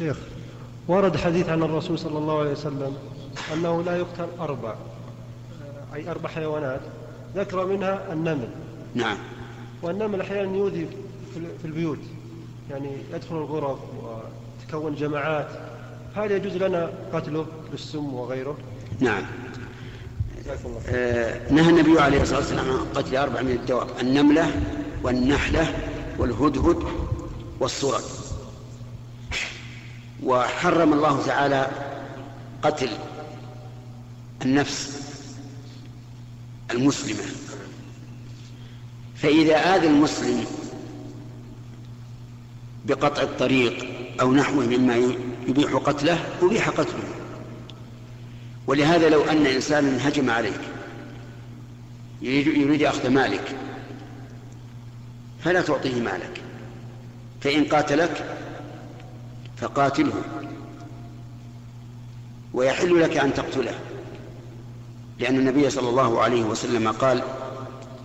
شيخ ورد حديث عن الرسول صلى الله عليه وسلم أنه لا يقتل أربع أي أربع حيوانات ذكر منها النمل. نعم. والنمل أحيانا يؤذي في البيوت يعني يدخل الغرف وتكون جماعات. هل يجوز لنا قتله بالسم وغيره؟ نعم. آه نهى النبي عليه الصلاة والسلام عن قتل أربع من الدواب النملة والنحلة والهدهد والصرد وحرم الله تعالى قتل النفس المسلمة. فإذا آذى المسلم بقطع الطريق أو نحوه مما يبيح قتله أبيح قتله. ولهذا لو أن إنسانا هجم عليك يريد, يريد أخذ مالك فلا تعطيه مالك. فإن قاتلك فقاتله. ويحل لك أن تقتله. لأن النبي صلى الله عليه وسلم قال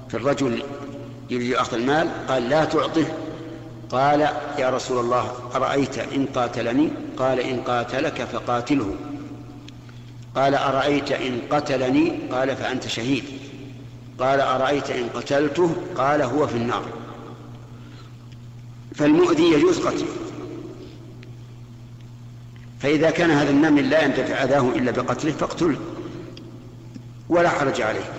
في الرجل يريد أخذ المال قال لا تعطه. قال يا رسول الله أرأيت إن قاتلني؟ قال إن قاتلك فقاتله. قال أرأيت إن قتلني؟ قال فأنت شهيد. قال أرأيت إن قتلته؟ قال هو في النار. فالمؤذي يجوز قتله. فإذا كان هذا النمل لا ينتفع أذاه إلا بقتله فاقتله ولا حرج عليه.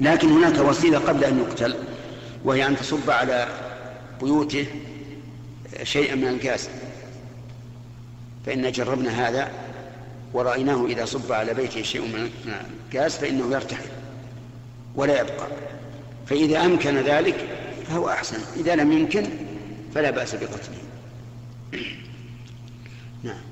لكن هناك وسيلة قبل أن يقتل وهي أن تصب على بيوته شيئا من الغاز. فإن جربنا هذا ورأيناه إذا صب على بيته شيء من الغاز فإنه يرتحل ولا يبقى. فإذا أمكن ذلك فهو أحسن. إذا لم يمكن فلا بأس بقتله. نعم